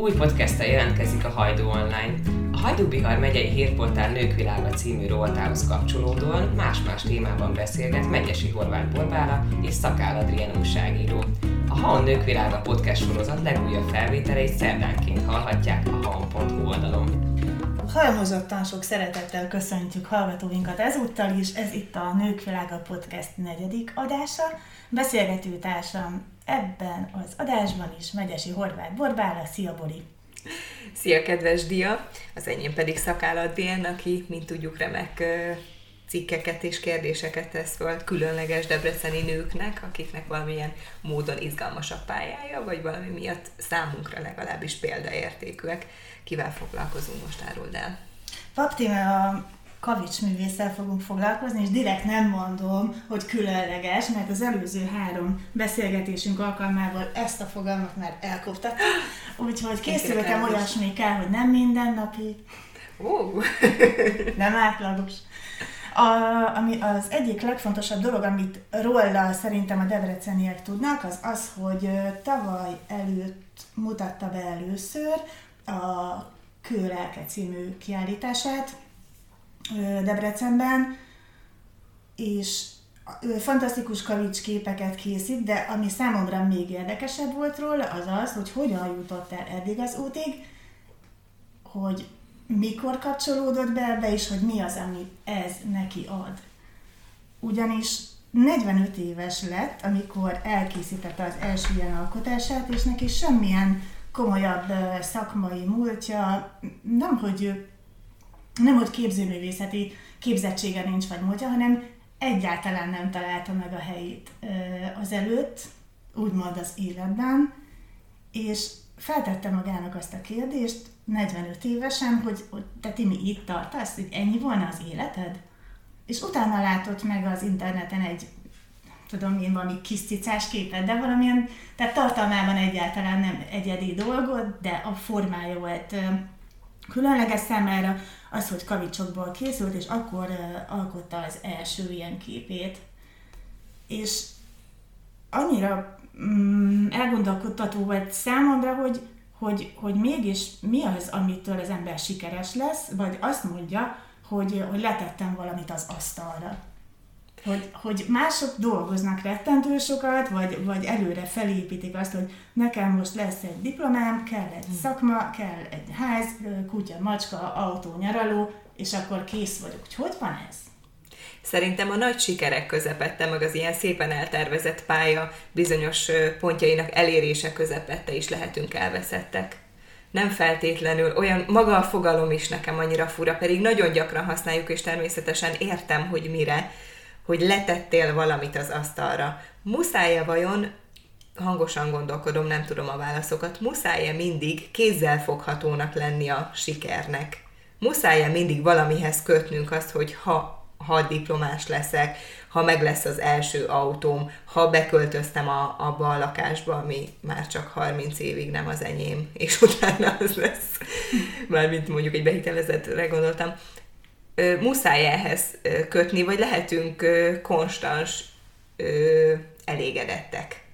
Új podcasttel jelentkezik a Hajdú Online. A Hajdú Bihar megyei hírportál Nők Világa című rovatához kapcsolódóan más-más témában beszélget Megyesi Horváth Borbála és Szakál Adrien újságíró. A Haon Nők Világa podcast sorozat legújabb felvételeit szerdánként hallhatják a haon.hu oldalon. Halmozottan sok szeretettel köszöntjük hallgatóinkat ezúttal is, ez itt a Nők Világa Podcast negyedik adása. Beszélgető társam ebben az adásban is Megyesi Horváth Borbála. Szia Bori! Szia kedves Dia! Az enyém pedig Szakál Adrien, aki, mint tudjuk, remek cikkeket és kérdéseket tesz föl különleges debreceni nőknek, akiknek valamilyen módon izgalmasabb pályája, vagy valami miatt számunkra legalábbis példaértékűek. Kivel foglalkozunk most, áruld el? Paptime a kavics művésszel fogunk foglalkozni, és direkt nem mondom, hogy különleges, mert az előző három beszélgetésünk alkalmával ezt a fogalmat már elkoptattam, úgyhogy készültem olyasmikkel, hogy nem mindennapi, uh. nem átlagos. A, ami az egyik legfontosabb dolog, amit róla szerintem a debreceniek tudnak, az az, hogy tavaly előtt mutatta be először a Kőlelke című kiállítását Debrecenben, és fantasztikus képeket készít, de ami számomra még érdekesebb volt róla, az az, hogy hogyan jutott el eddig az útig, hogy mikor kapcsolódott be ebbe, és hogy mi az, ami ez neki ad. Ugyanis 45 éves lett, amikor elkészítette az első ilyen alkotását, és neki semmilyen komolyabb szakmai múltja, nem hogy, nem hogy képzőművészeti képzettsége nincs vagy múltja, hanem egyáltalán nem találta meg a helyét az előtt, úgymond az életben, és feltette magának azt a kérdést, 45 évesen, hogy, hogy te Timi itt tartasz, hogy ennyi volna az életed? És utána látott meg az interneten egy, tudom én, valami kis cicás képet, de valamilyen, tehát tartalmában egyáltalán nem egyedi dolgot, de a formája volt különleges számára az, hogy kavicsokból készült, és akkor alkotta az első ilyen képét. És annyira mm, elgondolkodtató volt számomra, hogy hogy, hogy mégis mi az, amitől az ember sikeres lesz, vagy azt mondja, hogy, hogy letettem valamit az asztalra. Hogy, hogy mások dolgoznak rettentő sokat, vagy, vagy előre felépítik azt, hogy nekem most lesz egy diplomám, kell egy szakma, kell egy ház, kutya, macska, autó, nyaraló, és akkor kész vagyok. Hogy hogy van ez? Szerintem a nagy sikerek közepette, meg az ilyen szépen eltervezett pálya bizonyos pontjainak elérése közepette is lehetünk elveszettek. Nem feltétlenül, olyan maga a fogalom is nekem annyira fura, pedig nagyon gyakran használjuk, és természetesen értem, hogy mire, hogy letettél valamit az asztalra. Muszáj-e vajon hangosan gondolkodom, nem tudom a válaszokat, muszáj-e mindig kézzel foghatónak lenni a sikernek? Muszáj-e mindig valamihez kötnünk azt, hogy ha ha diplomás leszek, ha meg lesz az első autóm, ha beköltöztem a, abba a lakásba, ami már csak 30 évig nem az enyém, és utána az lesz, mármint mondjuk egy behitelezetre gondoltam, muszáj ehhez kötni, vagy lehetünk konstans elégedettek.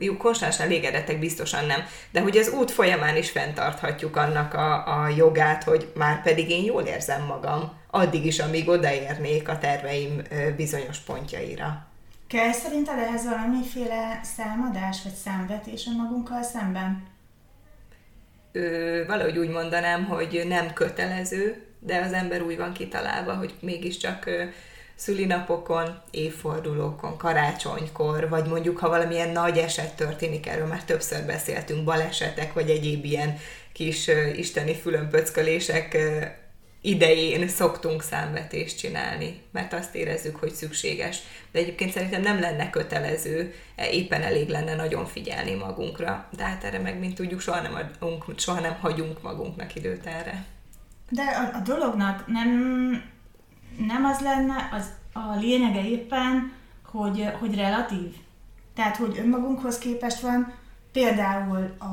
Jó, konstans elégedettek biztosan nem, de hogy az út folyamán is fenntarthatjuk annak a, a jogát, hogy már pedig én jól érzem magam, addig is, amíg odaérnék a terveim bizonyos pontjaira. Kell szerinted ehhez valamiféle számadás vagy számvetés önmagunkkal szemben? Ö, valahogy úgy mondanám, hogy nem kötelező, de az ember úgy van kitalálva, hogy mégiscsak szülinapokon, évfordulókon, karácsonykor, vagy mondjuk, ha valamilyen nagy eset történik, erről már többször beszéltünk, balesetek, vagy egyéb ilyen kis isteni fülönpöckölések idején szoktunk számvetést csinálni, mert azt érezzük, hogy szükséges. De egyébként szerintem nem lenne kötelező, e, éppen elég lenne nagyon figyelni magunkra. De hát erre meg, mint tudjuk, soha nem, adunk, soha nem hagyunk magunknak időt erre. De a, a dolognak nem, nem az lenne, az a lényege éppen, hogy, hogy relatív. Tehát, hogy önmagunkhoz képest van, például a,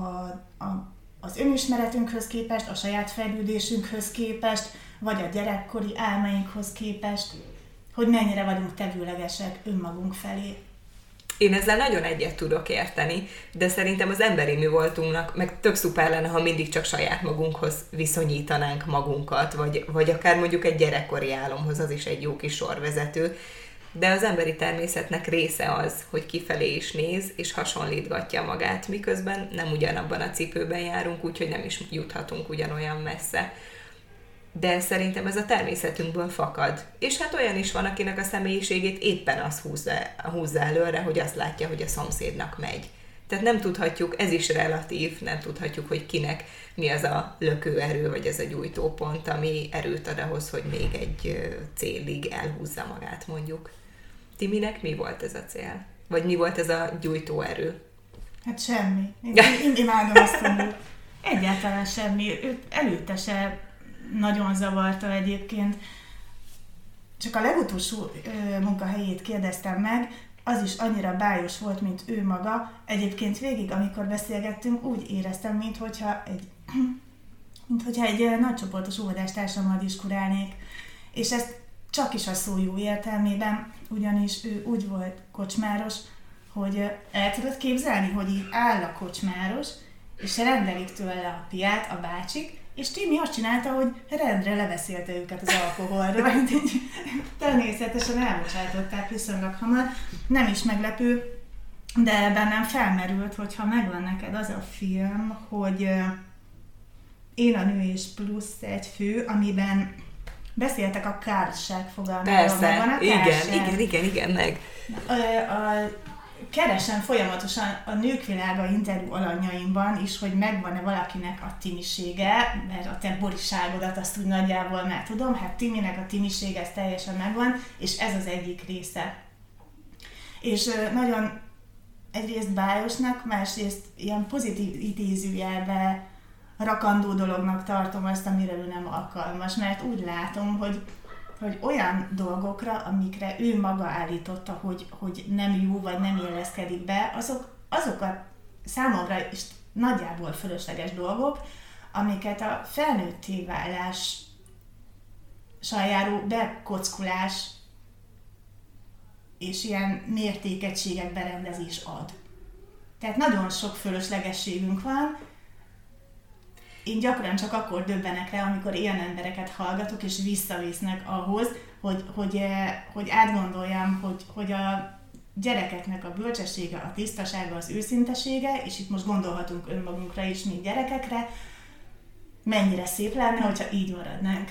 a az önismeretünkhöz képest, a saját fejlődésünkhöz képest, vagy a gyerekkori álmainkhoz képest, hogy mennyire vagyunk tevőlegesek önmagunk felé. Én ezzel nagyon egyet tudok érteni, de szerintem az emberi mi voltunknak, meg tök szuper lenne, ha mindig csak saját magunkhoz viszonyítanánk magunkat, vagy, vagy akár mondjuk egy gyerekkori álomhoz, az is egy jó kis sorvezető. De az emberi természetnek része az, hogy kifelé is néz, és hasonlítgatja magát, miközben nem ugyanabban a cipőben járunk, úgyhogy nem is juthatunk ugyanolyan messze de szerintem ez a természetünkből fakad. És hát olyan is van, akinek a személyiségét éppen az húzza, húzza előre, hogy azt látja, hogy a szomszédnak megy. Tehát nem tudhatjuk, ez is relatív, nem tudhatjuk, hogy kinek mi az a lökőerő, vagy ez a gyújtópont, ami erőt ad ahhoz, hogy még egy célig elhúzza magát, mondjuk. Timinek mi volt ez a cél? Vagy mi volt ez a gyújtóerő? Hát semmi. Én, én imádom azt hogy Egyáltalán semmi. Őt előtte se nagyon zavarta egyébként. Csak a legutolsó munkahelyét kérdeztem meg, az is annyira bájos volt, mint ő maga. Egyébként végig, amikor beszélgettünk, úgy éreztem, mintha egy, mint hogyha egy nagycsoportos óvodástársammal diskurálnék. És ezt csak is a szó jó értelmében, ugyanis ő úgy volt kocsmáros, hogy el tudod képzelni, hogy így áll a kocsmáros, és rendelik tőle a piát a bácsik, és Timi azt csinálta, hogy rendre leveszélte őket az alkoholra, természetesen elbocsátották viszonylag hamar. Nem is meglepő, de bennem felmerült, hogyha megvan neked az a film, hogy én a nő és plusz egy fő, amiben beszéltek a kárság fogalmáról. Persze, van a igen, igen, igen, igen, meg. A, a keresem folyamatosan a nők világa interjú alanyaimban is, hogy megvan-e valakinek a timisége, mert a te boriságodat azt úgy nagyjából már tudom, hát Timinek a timisége ez teljesen megvan, és ez az egyik része. És nagyon egyrészt bájosnak, másrészt ilyen pozitív idézőjelbe rakandó dolognak tartom azt, amire ő nem alkalmas, mert úgy látom, hogy hogy olyan dolgokra, amikre ő maga állította, hogy, hogy nem jó, vagy nem illeszkedik be, azok, azokat számomra is nagyjából fölösleges dolgok, amiket a felnőtté válás járó bekockulás és ilyen mértékegységek berendezés ad. Tehát nagyon sok fölöslegességünk van, én gyakran csak akkor döbbenek rá, amikor ilyen embereket hallgatok, és visszavisznek ahhoz, hogy, hogy, eh, hogy átgondoljam, hogy, hogy a gyerekeknek a bölcsessége, a tisztasága, az őszintesége, és itt most gondolhatunk önmagunkra is, mint gyerekekre, mennyire szép lenne, hogyha így maradnánk.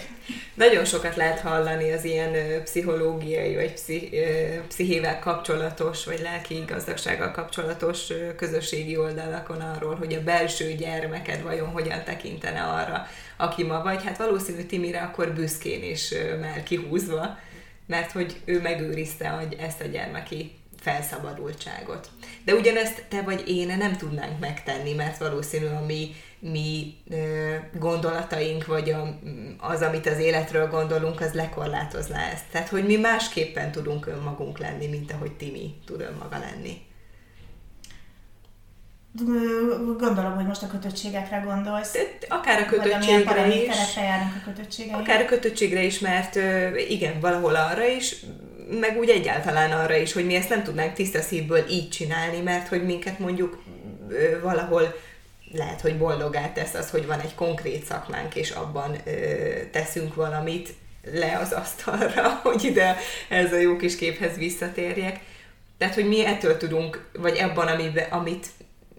Nagyon sokat lehet hallani az ilyen pszichológiai, vagy pszi, ö, pszichével kapcsolatos, vagy lelki gazdagsággal kapcsolatos közösségi oldalakon arról, hogy a belső gyermeked vajon hogyan tekintene arra, aki ma vagy. Hát valószínű Timire akkor büszkén is már kihúzva, mert hogy ő megőrizte ezt a gyermeki felszabadultságot. De ugyanezt te vagy én nem tudnánk megtenni, mert valószínű a mi mi gondolataink, vagy a, az, amit az életről gondolunk, az lekorlátozná ezt. Tehát, hogy mi másképpen tudunk önmagunk lenni, mint ahogy Timi tud önmaga lenni. Gondolom, hogy most a kötöttségekre gondolsz. Akár a kötöttségre is. a kötöttségre Akár a kötöttségre is, mert igen, valahol arra is, meg úgy egyáltalán arra is, hogy mi ezt nem tudnánk tiszta szívből így csinálni, mert hogy minket mondjuk valahol lehet, hogy boldogát tesz az, hogy van egy konkrét szakmánk, és abban ö, teszünk valamit le az asztalra, hogy ide ez a jó kis képhez visszatérjek. Tehát, hogy mi ettől tudunk, vagy amiben, amit,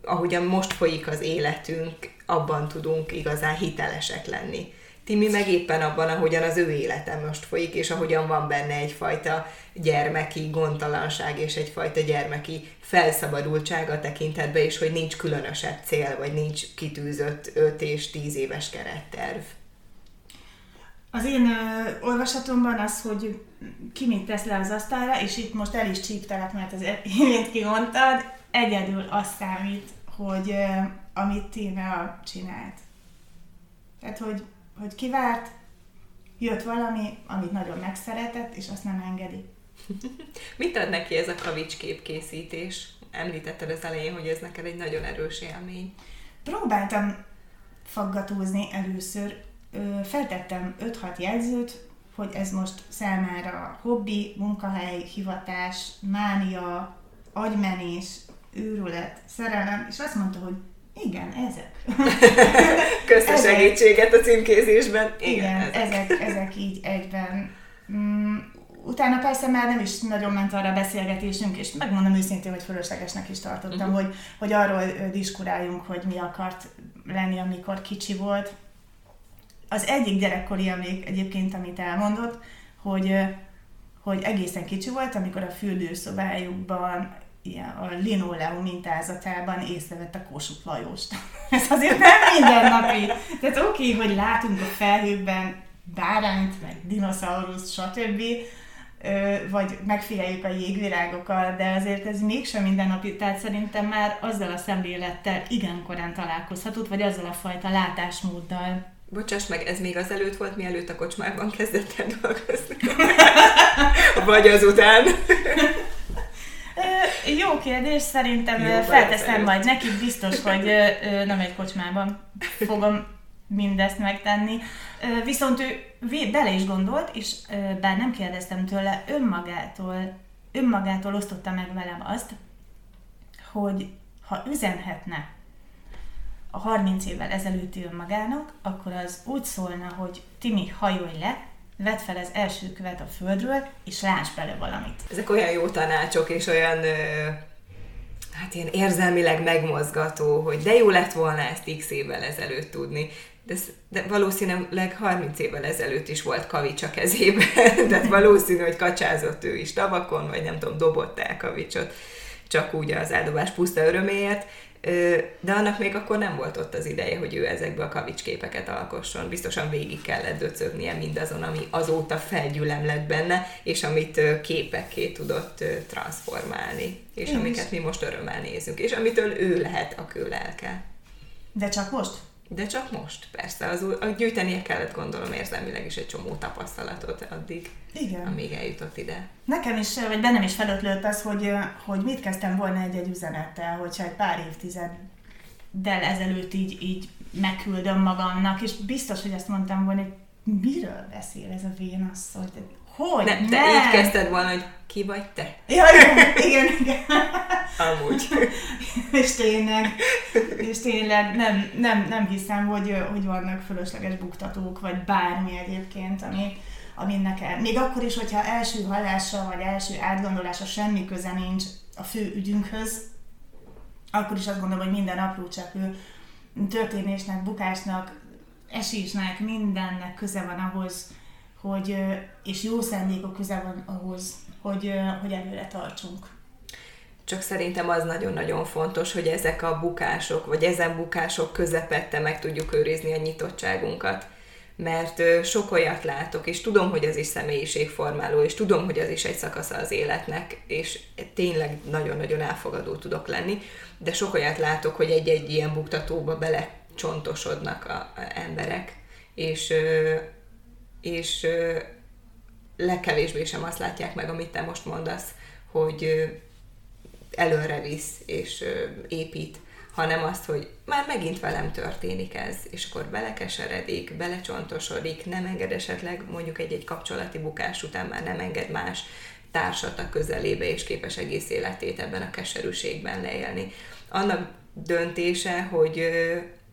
ahogyan most folyik az életünk, abban tudunk igazán hitelesek lenni. Timi meg éppen abban, ahogyan az ő élete most folyik, és ahogyan van benne egyfajta gyermeki gondtalanság és egyfajta gyermeki felszabadultság a tekintetben is, hogy nincs különösebb cél, vagy nincs kitűzött 5 és 10 éves keretterv. Az én ö, olvasatomban az, hogy ki mit tesz le az asztalra, és itt most el is csíptelek, mert az imént kimondtad, egyedül az számít, hogy ö, amit Tímea csinált. Tehát, hogy hogy kivárt, jött valami, amit nagyon megszeretett, és azt nem engedi. Mit ad neki ez a kavics képkészítés? Említetted az elején, hogy ez neked egy nagyon erős élmény. Próbáltam faggatózni először. Feltettem 5-6 jegyzőt, hogy ez most számára hobbi, munkahely, hivatás, mánia, agymenés, őrület, szerelem, és azt mondta, hogy igen, ezek. Köszönöm segítséget a címkézésben. Igen, igen ezek. ezek, ezek így egyben. Mm, utána persze már nem is nagyon ment arra a beszélgetésünk, és megmondom őszintén, hogy fölöslegesnek is tartottam, uh-huh. hogy, hogy arról diskuráljunk, hogy mi akart lenni, amikor kicsi volt. Az egyik gyerekkori emlék egyébként, amit elmondott, hogy, hogy egészen kicsi volt, amikor a fürdőszobájukban ilyen, a linoleum mintázatában észrevett a Kossuth Lajost. Ez azért nem mindennapi. Tehát oké, okay, hogy látunk a felhőkben bárányt, meg dinoszaurusz, stb., vagy megfigyeljük a jégvirágokat, de azért ez mégsem mindennapi, tehát szerintem már azzal a szemlélettel igen korán találkozhatott, vagy azzal a fajta látásmóddal. Bocsáss meg, ez még azelőtt volt, mielőtt a kocsmában kezdett el dolgozni? vagy azután? Jó kérdés, szerintem Jó, felteszem majd neki, biztos, hogy nem egy kocsmában fogom mindezt megtenni. Viszont ő bele is gondolt, és bár nem kérdeztem tőle, önmagától, önmagától osztotta meg velem azt, hogy ha üzenhetne a 30 évvel ezelőtti önmagának, akkor az úgy szólna, hogy Timi, hajolj le, vedd fel az első követ a földről, és lásd bele valamit. Ezek olyan jó tanácsok, és olyan hát ilyen érzelmileg megmozgató, hogy de jó lett volna ezt x évvel ezelőtt tudni. De, de valószínűleg 30 évvel ezelőtt is volt kavics a kezében, tehát valószínű, hogy kacsázott ő is tavakon, vagy nem tudom, dobott el kavicsot, csak úgy az eldobás puszta öröméért, de annak még akkor nem volt ott az ideje, hogy ő ezekbe a kavicsképeket alkosson. Biztosan végig kellett döcögnie mindazon, ami azóta felgyülem lett benne, és amit képekké tudott transformálni, és Én amiket is. mi most örömmel nézünk, és amitől ő lehet a kőlelke. De csak most? De csak most, persze. Az, a gyűjtenie kellett gondolom érzelmileg is egy csomó tapasztalatot addig, Igen. amíg eljutott ide. Nekem is, vagy bennem is felötlött az, hogy, hogy mit kezdtem volna egy-egy üzenettel, hogyha egy pár évtizeddel ezelőtt így, így megküldöm magamnak, és biztos, hogy azt mondtam volna, hogy miről beszél ez a vénasszony? Hogy? Nem, te nem. így kezdted volna, hogy ki vagy te? Ja, igen, igen, igen. Amúgy. és tényleg, és tényleg nem, nem, nem hiszem, hogy, hogy vannak fölösleges buktatók, vagy bármi egyébként, ami, ami nekem, még akkor is, hogyha első hallásra, vagy első átgondolása semmi köze nincs a fő ügyünkhöz, akkor is azt gondolom, hogy minden apró cseppő történésnek, bukásnak, esésnek, mindennek köze van ahhoz, hogy, és jó szándékok köze van ahhoz, hogy, hogy előre tartsunk. Csak szerintem az nagyon-nagyon fontos, hogy ezek a bukások, vagy ezen bukások közepette meg tudjuk őrizni a nyitottságunkat. Mert sok olyat látok, és tudom, hogy az is személyiségformáló, és tudom, hogy az is egy szakasza az életnek, és tényleg nagyon-nagyon elfogadó tudok lenni, de sok olyat látok, hogy egy-egy ilyen buktatóba belecsontosodnak a, a emberek, és és legkevésbé sem azt látják meg, amit te most mondasz, hogy előre visz és épít, hanem azt, hogy már megint velem történik ez, és akkor belekeseredik, belecsontosodik, nem enged esetleg mondjuk egy-egy kapcsolati bukás után már nem enged más társat a közelébe, és képes egész életét ebben a keserűségben leélni. Annak döntése, hogy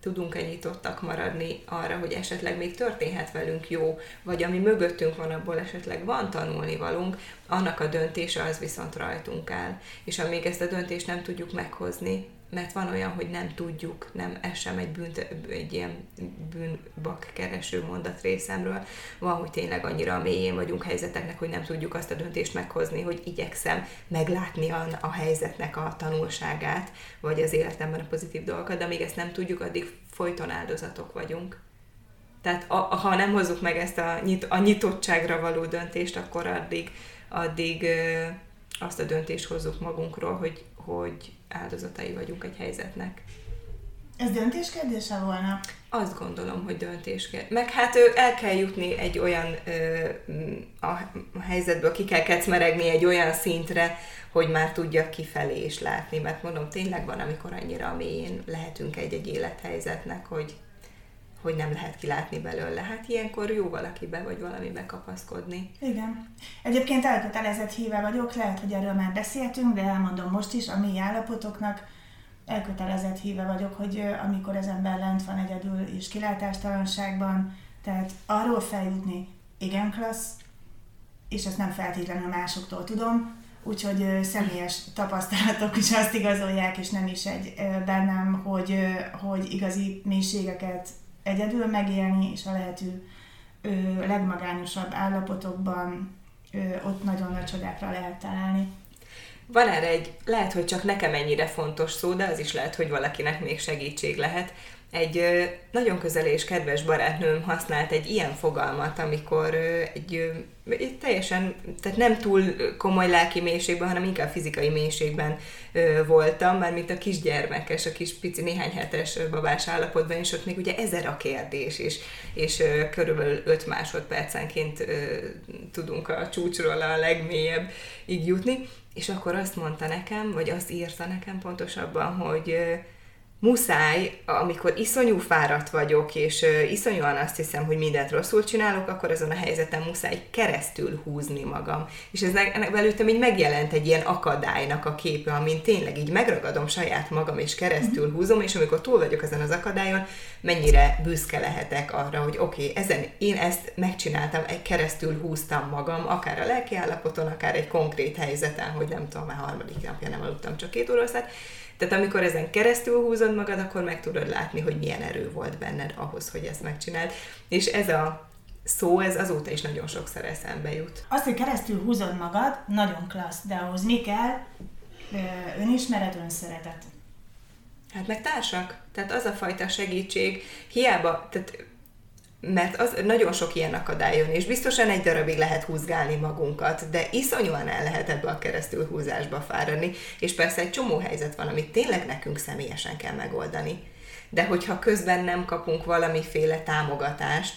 tudunk-e nyitottak maradni arra, hogy esetleg még történhet velünk jó, vagy ami mögöttünk van, abból esetleg van tanulni valunk, annak a döntése az viszont rajtunk áll. És amíg ezt a döntést nem tudjuk meghozni, mert van olyan, hogy nem tudjuk, nem, ez sem egy, bűnt, egy ilyen bűnbak kereső mondat részemről, van, hogy tényleg annyira a mélyén vagyunk helyzeteknek, hogy nem tudjuk azt a döntést meghozni, hogy igyekszem meglátni a, a helyzetnek a tanulságát, vagy az életemben a pozitív dolgokat, de amíg ezt nem tudjuk, addig folyton áldozatok vagyunk. Tehát a, ha nem hozzuk meg ezt a, nyit, a nyitottságra való döntést, akkor addig, addig azt a döntést hozzuk magunkról, hogy, hogy áldozatai vagyunk egy helyzetnek. Ez döntés kérdése volna? Azt gondolom, hogy döntés kérdés. Meg hát el kell jutni egy olyan ö, a, a helyzetből, ki kell kecmeregni egy olyan szintre, hogy már tudja kifelé is látni, mert mondom, tényleg van, amikor annyira mélyén lehetünk egy-egy élethelyzetnek, hogy, hogy nem lehet kilátni belőle. Hát ilyenkor jó valakibe vagy valamibe kapaszkodni. Igen. Egyébként elkötelezett híve vagyok, lehet, hogy erről már beszéltünk, de elmondom most is, a mély állapotoknak elkötelezett híve vagyok, hogy amikor az ember lent van egyedül és kilátástalanságban, tehát arról feljutni, igen klassz, és ezt nem feltétlenül másoktól tudom, úgyhogy személyes tapasztalatok is azt igazolják, és nem is egy bennem, hogy, hogy igazi mélységeket egyedül megélni, és a lehető legmagányosabb állapotokban ott nagyon nagy csodákra lehet találni. Van erre egy, lehet, hogy csak nekem ennyire fontos szó, de az is lehet, hogy valakinek még segítség lehet. Egy nagyon közel és kedves barátnőm használt egy ilyen fogalmat, amikor egy, egy teljesen, tehát nem túl komoly lelki mélységben, hanem inkább fizikai mélységben voltam, már mint a kisgyermekes, a kis pici néhány hetes babás állapotban, és ott még ugye ezer a kérdés, és, és körülbelül 5 másodpercenként tudunk a csúcsról a legmélyebb így jutni, és akkor azt mondta nekem, vagy azt írta nekem pontosabban, hogy muszáj, amikor iszonyú fáradt vagyok, és iszonyúan azt hiszem, hogy mindent rosszul csinálok, akkor azon a helyzeten muszáj keresztül húzni magam. És ez ennek előttem így megjelent egy ilyen akadálynak a képe, amin tényleg így megragadom saját magam, és keresztül mhm. húzom, és amikor túl vagyok ezen az akadályon, mennyire büszke lehetek arra, hogy oké, okay, ezen én ezt megcsináltam, egy keresztül húztam magam, akár a lelki állapoton, akár egy konkrét helyzeten, hogy nem tudom, már harmadik napja nem aludtam csak két óraszát, tehát amikor ezen keresztül húzod magad, akkor meg tudod látni, hogy milyen erő volt benned ahhoz, hogy ezt megcsináld. És ez a szó, ez azóta is nagyon sokszor eszembe jut. Azt, hogy keresztül húzod magad, nagyon klassz, de ahhoz mi kell? Önismeret, önszeretet. Hát meg társak. Tehát az a fajta segítség, hiába, tehát mert az nagyon sok ilyen akadályon, és biztosan egy darabig lehet húzgálni magunkat, de iszonyúan el lehet ebbe a keresztül húzásba fáradni, és persze egy csomó helyzet van, amit tényleg nekünk személyesen kell megoldani. De hogyha közben nem kapunk valamiféle támogatást,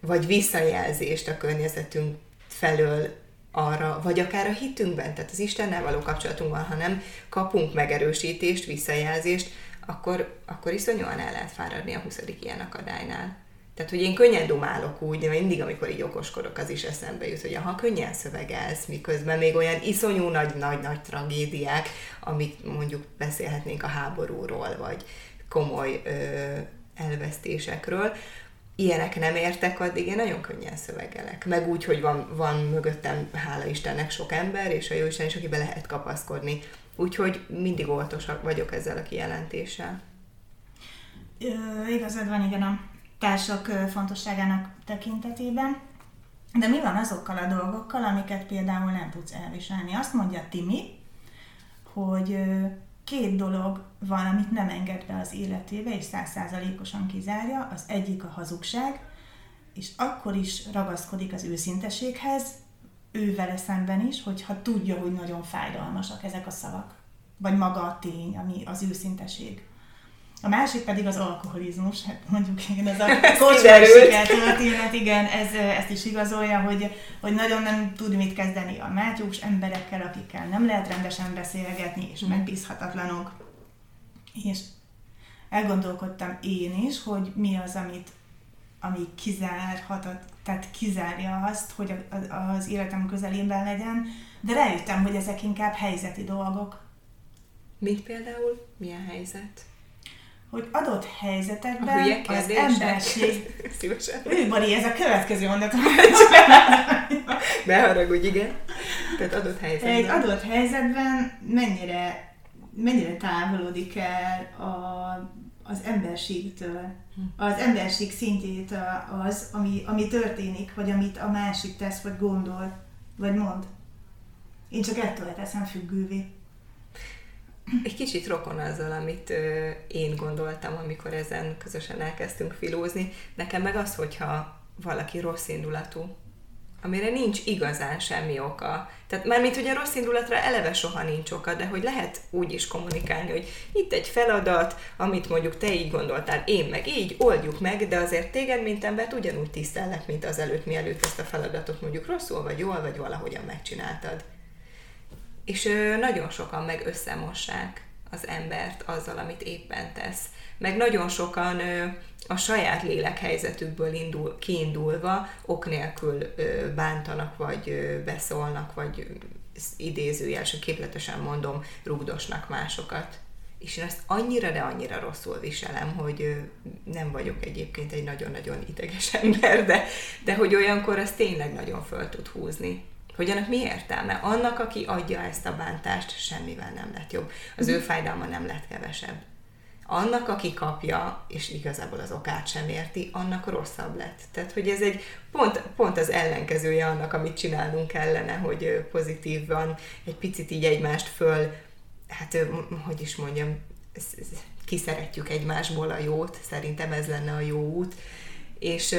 vagy visszajelzést a környezetünk felől arra, vagy akár a hitünkben, tehát az Istennel való kapcsolatunkban, ha nem kapunk megerősítést, visszajelzést, akkor, akkor iszonyúan el lehet fáradni a 20. ilyen akadálynál. Tehát, hogy én könnyen dumálok úgy, de mindig, amikor így okoskodok, az is eszembe jut, hogy ha könnyen szövegelsz, miközben még olyan iszonyú nagy-nagy-nagy tragédiák, amik mondjuk beszélhetnénk a háborúról, vagy komoly ö, elvesztésekről, ilyenek nem értek, addig én nagyon könnyen szövegelek. Meg úgy, hogy van, van mögöttem, hála Istennek, sok ember, és a Jóisten is, akibe lehet kapaszkodni. Úgyhogy mindig óvatosak vagyok ezzel a kijelentéssel. Igazad van, igen, a társak fontosságának tekintetében. De mi van azokkal a dolgokkal, amiket például nem tudsz elviselni? Azt mondja Timi, hogy két dolog van, amit nem enged be az életébe, és százszázalékosan kizárja. Az egyik a hazugság, és akkor is ragaszkodik az őszinteséghez, ő vele szemben is, hogyha tudja, hogy nagyon fájdalmasak ezek a szavak. Vagy maga a tény, ami az őszinteség. A másik pedig az alkoholizmus, hát mondjuk igen, ez a kocsmás történet, igen, ez, ezt is igazolja, hogy, hogy nagyon nem tud mit kezdeni a mátyús emberekkel, akikkel nem lehet rendesen beszélgetni, és mm. megbízhatatlanok. És elgondolkodtam én is, hogy mi az, amit ami kizárhat, tehát kizárja azt, hogy az életem közelében legyen, de rájöttem, hogy ezek inkább helyzeti dolgok. Mint például? Milyen helyzet? Hogy adott helyzetekben az emberség... Szívesen. Ő, Bari, ez a következő mondat. Ne haragudj, igen. Tehát adott helyzetben. Egy adott helyzetben mennyire, mennyire távolodik el a, az emberségtől, az emberség szintjét az, ami, ami történik, vagy amit a másik tesz, vagy gondol, vagy mond. Én csak ettől teszem függővé egy kicsit rokon azzal, amit ö, én gondoltam, amikor ezen közösen elkezdtünk filózni. Nekem meg az, hogyha valaki rossz indulatú, amire nincs igazán semmi oka. Tehát mármint, hogy a rossz indulatra eleve soha nincs oka, de hogy lehet úgy is kommunikálni, hogy itt egy feladat, amit mondjuk te így gondoltál, én meg így, oldjuk meg, de azért téged, mint embert ugyanúgy tisztellek, mint az előtt, mielőtt ezt a feladatot mondjuk rosszul, vagy jól, vagy valahogyan megcsináltad és nagyon sokan meg összemossák az embert azzal, amit éppen tesz. Meg nagyon sokan a saját lélekhelyzetükből indul, kiindulva ok nélkül bántanak, vagy beszólnak, vagy idézőjelesen, képletesen mondom, rugdosnak másokat. És én ezt annyira, de annyira rosszul viselem, hogy nem vagyok egyébként egy nagyon-nagyon ideges ember, de, de hogy olyankor az tényleg nagyon föl tud húzni. Hogy annak mi értelme? Annak, aki adja ezt a bántást, semmivel nem lett jobb. Az ő fájdalma nem lett kevesebb. Annak, aki kapja, és igazából az okát sem érti, annak rosszabb lett. Tehát, hogy ez egy pont, pont az ellenkezője annak, amit csinálnunk kellene, hogy pozitívan egy picit így egymást föl, hát hogy is mondjam, kiszeretjük egymásból a jót, szerintem ez lenne a jó út, és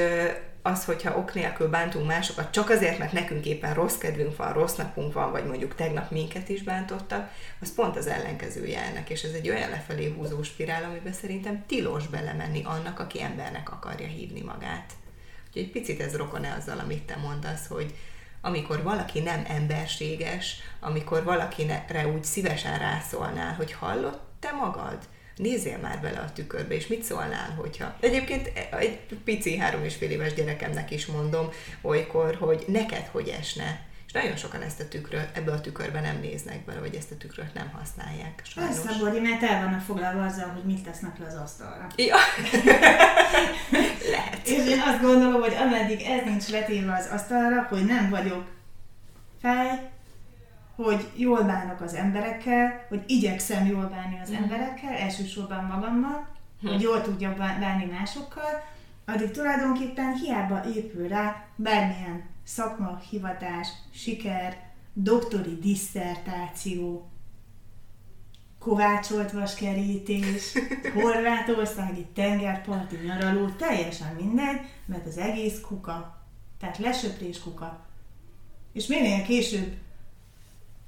az, hogyha ok nélkül bántunk másokat, csak azért, mert nekünk éppen rossz kedvünk van, rossz napunk van, vagy mondjuk tegnap minket is bántottak, az pont az ellenkezője ennek, és ez egy olyan lefelé húzó spirál, amiben szerintem tilos belemenni annak, aki embernek akarja hívni magát. Úgyhogy egy picit ez rokon-e azzal, amit te mondasz, hogy amikor valaki nem emberséges, amikor valakire úgy szívesen rászólnál, hogy hallott te magad, nézzél már bele a tükörbe, és mit szólnál, hogyha... Egyébként egy pici három és fél éves gyerekemnek is mondom olykor, hogy neked hogy esne. És nagyon sokan ezt a tükröt, ebbe a tükörbe nem néznek bele, vagy ezt a tükröt nem használják. Sajnos. Persze, Bori, mert el vannak foglalva azzal, hogy mit tesznek le az asztalra. Ja. Lehet. És én azt gondolom, hogy ameddig ez nincs letéve az asztalra, hogy nem vagyok fej, hogy jól bánok az emberekkel, hogy igyekszem jól bánni az mm. emberekkel, elsősorban magammal, hm. hogy jól tudjak bánni másokkal, addig tulajdonképpen hiába épül rá bármilyen szakma, hivatás, siker, doktori diszertáció, kovácsolt vaskerítés, horvátországi tengerparti nyaraló, teljesen mindegy, mert az egész kuka, tehát lesöprés kuka. És minél később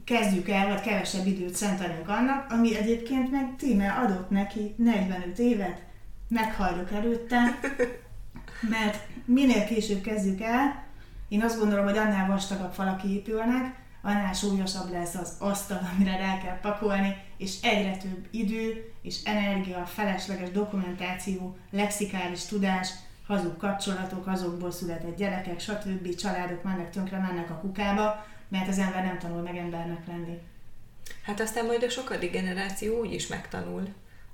kezdjük el, vagy kevesebb időt szentelünk annak, ami egyébként meg tíme adott neki 45 évet, meghalljuk előtte, mert minél később kezdjük el, én azt gondolom, hogy annál vastagabb falak épülnek, annál súlyosabb lesz az asztal, amire rá kell pakolni, és egyre több idő és energia, felesleges dokumentáció, lexikális tudás, hazug kapcsolatok, azokból született gyerekek, stb. családok mennek tönkre, mennek a kukába, mert az ember nem tanul meg embernek lenni. Hát aztán majd a sokadik generáció úgy is megtanul.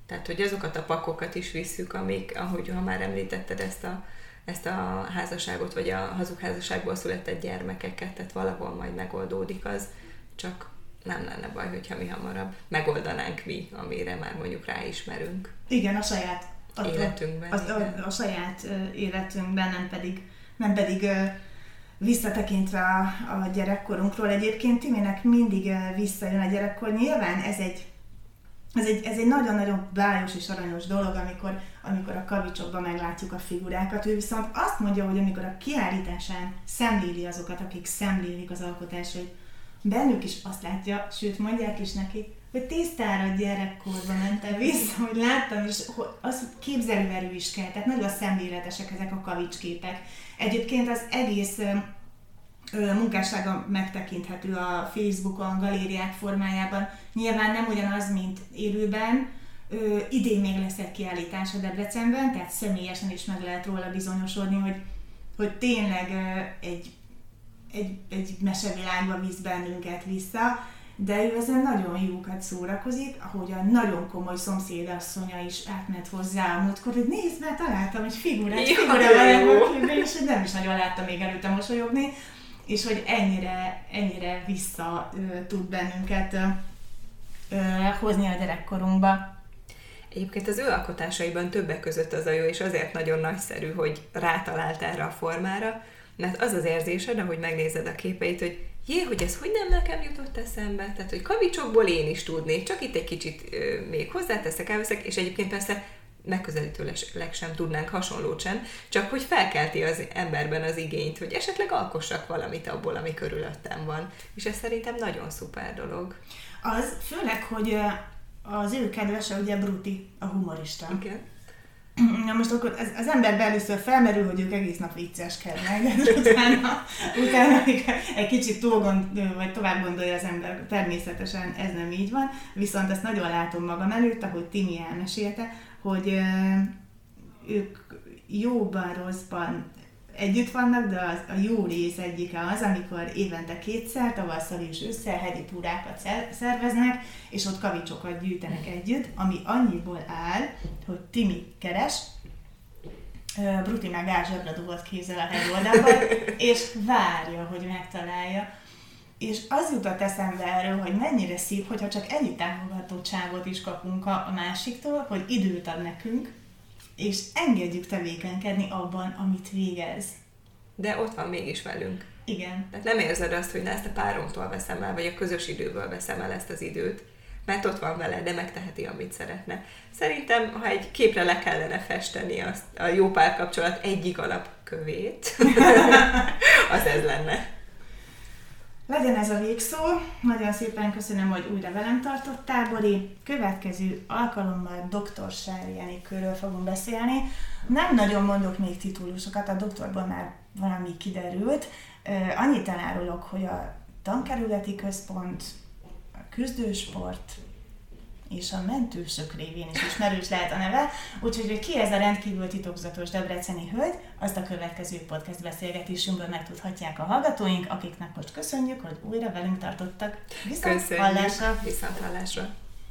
Tehát, hogy azokat a pakokat is visszük, amik, ahogy ha már említetted ezt a, ezt a házasságot, vagy a hazugházasságból született gyermekeket, tehát valahol majd megoldódik az, csak nem lenne baj, hogyha mi hamarabb megoldanánk mi, amire már mondjuk ráismerünk. Igen, a saját a, életünkben. A, a, a, a saját életünkben, nem pedig, nem pedig visszatekintve a, a gyerekkorunkról, egyébként Timinek mindig visszajön a gyerekkor. Nyilván ez egy ez egy, ez egy nagyon-nagyon bájos és aranyos dolog, amikor, amikor a kavicsokban meglátjuk a figurákat. Ő viszont azt mondja, hogy amikor a kiállításán szemléli azokat, akik szemlélik az alkotásait, bennük is azt látja, sőt mondják is neki, hogy tisztára gyerekkorban mentem vissza, hogy láttam, és az képzelőerő is kell, tehát nagyon szemléletesek ezek a kavicsképek. Egyébként az egész munkássága megtekinthető a Facebookon, galériák formájában. Nyilván nem ugyanaz, mint élőben. Ö, idén még lesz egy kiállítás a Debrecenben, tehát személyesen is meg lehet róla bizonyosodni, hogy, hogy tényleg ö, egy, egy, egy mesevilágba visz bennünket vissza, de ő ezen nagyon jókat szórakozik, ahogy a nagyon komoly szomszédasszonya is átment hozzá a múltkor, hogy nézd, mert találtam egy figurát, figura van és nem is nagyon láttam még előtte mosolyogni, és hogy ennyire, ennyire vissza ö, tud bennünket ö, ö, hozni a gyerekkorunkba. Egyébként az ő alkotásaiban többek között az a jó, és azért nagyon nagyszerű, hogy rátalált erre a formára, mert az az érzésed, ahogy megnézed a képeit, hogy jé, hogy ez hogy nem nekem jutott eszembe, tehát hogy kavicsokból én is tudnék, csak itt egy kicsit ö, még hozzáteszek, elveszek, és egyébként persze megközelítőleg sem tudnánk hasonlót sem, csak hogy felkelti az emberben az igényt, hogy esetleg alkossak valamit abból, ami körülöttem van. És ez szerintem nagyon szuper dolog. Az főleg, hogy az ő kedvese ugye Bruti, a humorista. Igen. Na most akkor az, az ember először felmerül, hogy ők egész nap vicceskednek, utána, utána. egy kicsit túl gond, vagy tovább gondolja az ember, természetesen ez nem így van, viszont ezt nagyon látom magam előtt, ahogy Timi elmesélte, hogy ők jóban, rosszban együtt vannak, de az, a jó rész egyike az, amikor évente kétszer, tavasszal és ősszel hegyi túrákat szerveznek, és ott kavicsokat gyűjtenek együtt, ami annyiból áll, hogy Timi keres, Bruti meg ázsebbre dugott kézzel a hegy oldalban, és várja, hogy megtalálja. És az jutott eszembe erről, hogy mennyire szép, hogyha csak ennyi támogatottságot is kapunk a másiktól, hogy időt ad nekünk, és engedjük tevékenykedni abban, amit végez. De ott van mégis velünk. Igen. Tehát nem érzed azt, hogy na ezt a páromtól veszem el, vagy a közös időből veszem el ezt az időt, mert ott van vele, de megteheti, amit szeretne. Szerintem, ha egy képre le kellene festeni azt, a jó párkapcsolat egyik alapkövét, az ez lenne. Legyen ez a végszó. Nagyon szépen köszönöm, hogy újra velem tartottál, Bori. Következő alkalommal dr. Sári körül fogunk beszélni. Nem nagyon mondok még titulusokat, a doktorban már valami kiderült. Annyit elárulok, hogy a tankerületi központ, a küzdősport, és a mentősök révén is ismerős lehet a neve, úgyhogy hogy ki ez a rendkívül titokzatos debreceni hölgy, azt a következő podcast beszélgetésünkből megtudhatják a hallgatóink, akiknek most köszönjük, hogy újra velünk tartottak. Viszont Köszönjük. hallásra! Viszont hallásra!